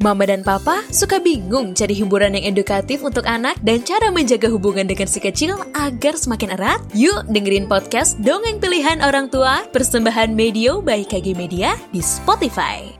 Mama dan Papa suka bingung cari hiburan yang edukatif untuk anak dan cara menjaga hubungan dengan si kecil agar semakin erat? Yuk dengerin podcast Dongeng Pilihan Orang Tua persembahan Medio by KG Media di Spotify.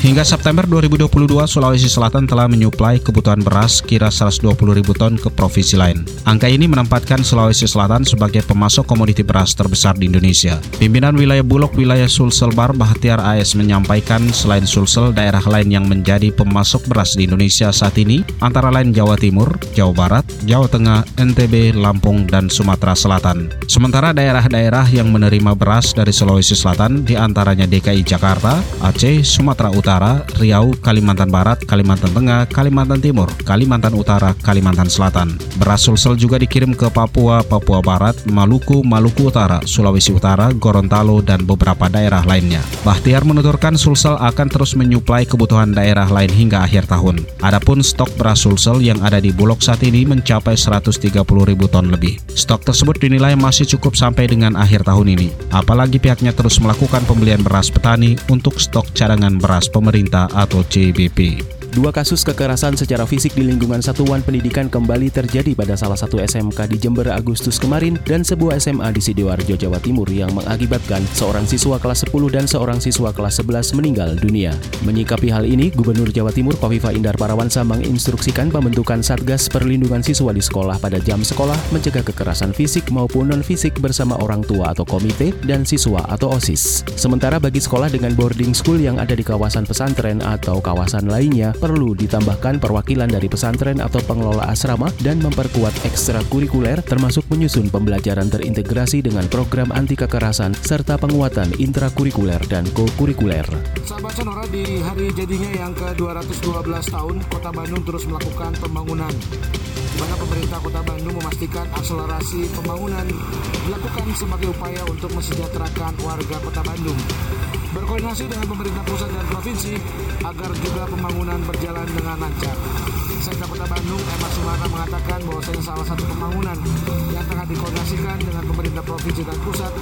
Hingga September 2022, Sulawesi Selatan telah menyuplai kebutuhan beras kira 120 ribu ton ke provinsi lain. Angka ini menempatkan Sulawesi Selatan sebagai pemasok komoditi beras terbesar di Indonesia. Pimpinan wilayah Bulog wilayah Sulsel Bar Bahtiar AS menyampaikan selain Sulsel, daerah lain yang menjadi pemasok beras di Indonesia saat ini antara lain Jawa Timur, Jawa Barat, Jawa Tengah, NTB, Lampung, dan Sumatera Selatan. Sementara daerah-daerah yang menerima beras dari Sulawesi Selatan di antaranya DKI Jakarta, Aceh, Sumatera Utara, Utara, Riau, Kalimantan Barat, Kalimantan Tengah, Kalimantan Timur, Kalimantan Utara, Kalimantan Selatan. Beras sulsel juga dikirim ke Papua, Papua Barat, Maluku, Maluku Utara, Sulawesi Utara, Gorontalo, dan beberapa daerah lainnya. Bahtiar menuturkan sulsel akan terus menyuplai kebutuhan daerah lain hingga akhir tahun. Adapun stok beras sulsel yang ada di Bulog saat ini mencapai 130 ribu ton lebih. Stok tersebut dinilai masih cukup sampai dengan akhir tahun ini. Apalagi pihaknya terus melakukan pembelian beras petani untuk stok cadangan beras pemerintah atau CBP. Dua kasus kekerasan secara fisik di lingkungan satuan pendidikan kembali terjadi pada salah satu SMK di Jember Agustus kemarin dan sebuah SMA di Sidoarjo, Jawa Timur yang mengakibatkan seorang siswa kelas 10 dan seorang siswa kelas 11 meninggal dunia. Menyikapi hal ini, Gubernur Jawa Timur Kofifa Indar Parawansa menginstruksikan pembentukan Satgas Perlindungan Siswa di sekolah pada jam sekolah mencegah kekerasan fisik maupun non-fisik bersama orang tua atau komite dan siswa atau OSIS. Sementara bagi sekolah dengan boarding school yang ada di kawasan pesantren atau kawasan lainnya, perlu ditambahkan perwakilan dari pesantren atau pengelola asrama dan memperkuat ekstrakurikuler termasuk menyusun pembelajaran terintegrasi dengan program anti kekerasan serta penguatan intrakurikuler dan kokurikuler. Sahabat Sonora di hari jadinya yang ke-212 tahun, Kota Bandung terus melakukan pembangunan di mana pemerintah Kota Bandung memastikan akselerasi pembangunan dilakukan sebagai upaya untuk mesejahterakan warga Kota Bandung berkoordinasi dengan pemerintah pusat dan provinsi agar juga pembangunan berjalan dengan lancar. Sekda Kota Bandung, Emma Sumarna mengatakan bahwasanya salah satu pembangunan yang tengah dikoordinasikan dengan pemerintah provinsi dan pusat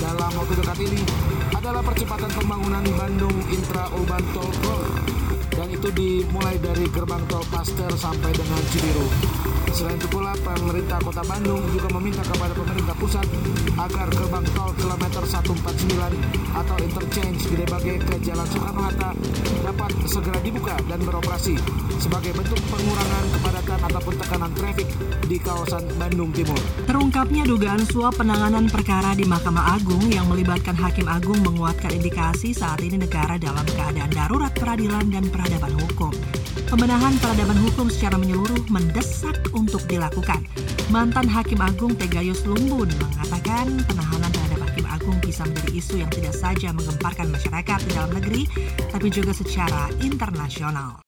dalam waktu dekat ini adalah percepatan pembangunan Bandung Intra Urban Toll Road dan itu dimulai dari gerbang tol Paster sampai dengan Cibiru. Selain itu pula pemerintah Kota Bandung juga meminta kepada pemerintah pusat agar gerbang tol kilometer 149 atau interchange Gede Bage ke Jalan Soekarno-Hatta dapat segera dibuka dan beroperasi sebagai bentuk pengurangan kepadatan trafik di kawasan Bandung Timur. Terungkapnya dugaan suap penanganan perkara di Mahkamah Agung yang melibatkan Hakim Agung menguatkan indikasi saat ini negara dalam keadaan darurat peradilan dan peradaban hukum. Pembenahan peradaban hukum secara menyeluruh mendesak untuk dilakukan. Mantan Hakim Agung Tegayus Lumbun mengatakan penahanan terhadap Hakim Agung bisa menjadi isu yang tidak saja menggemparkan masyarakat di dalam negeri, tapi juga secara internasional.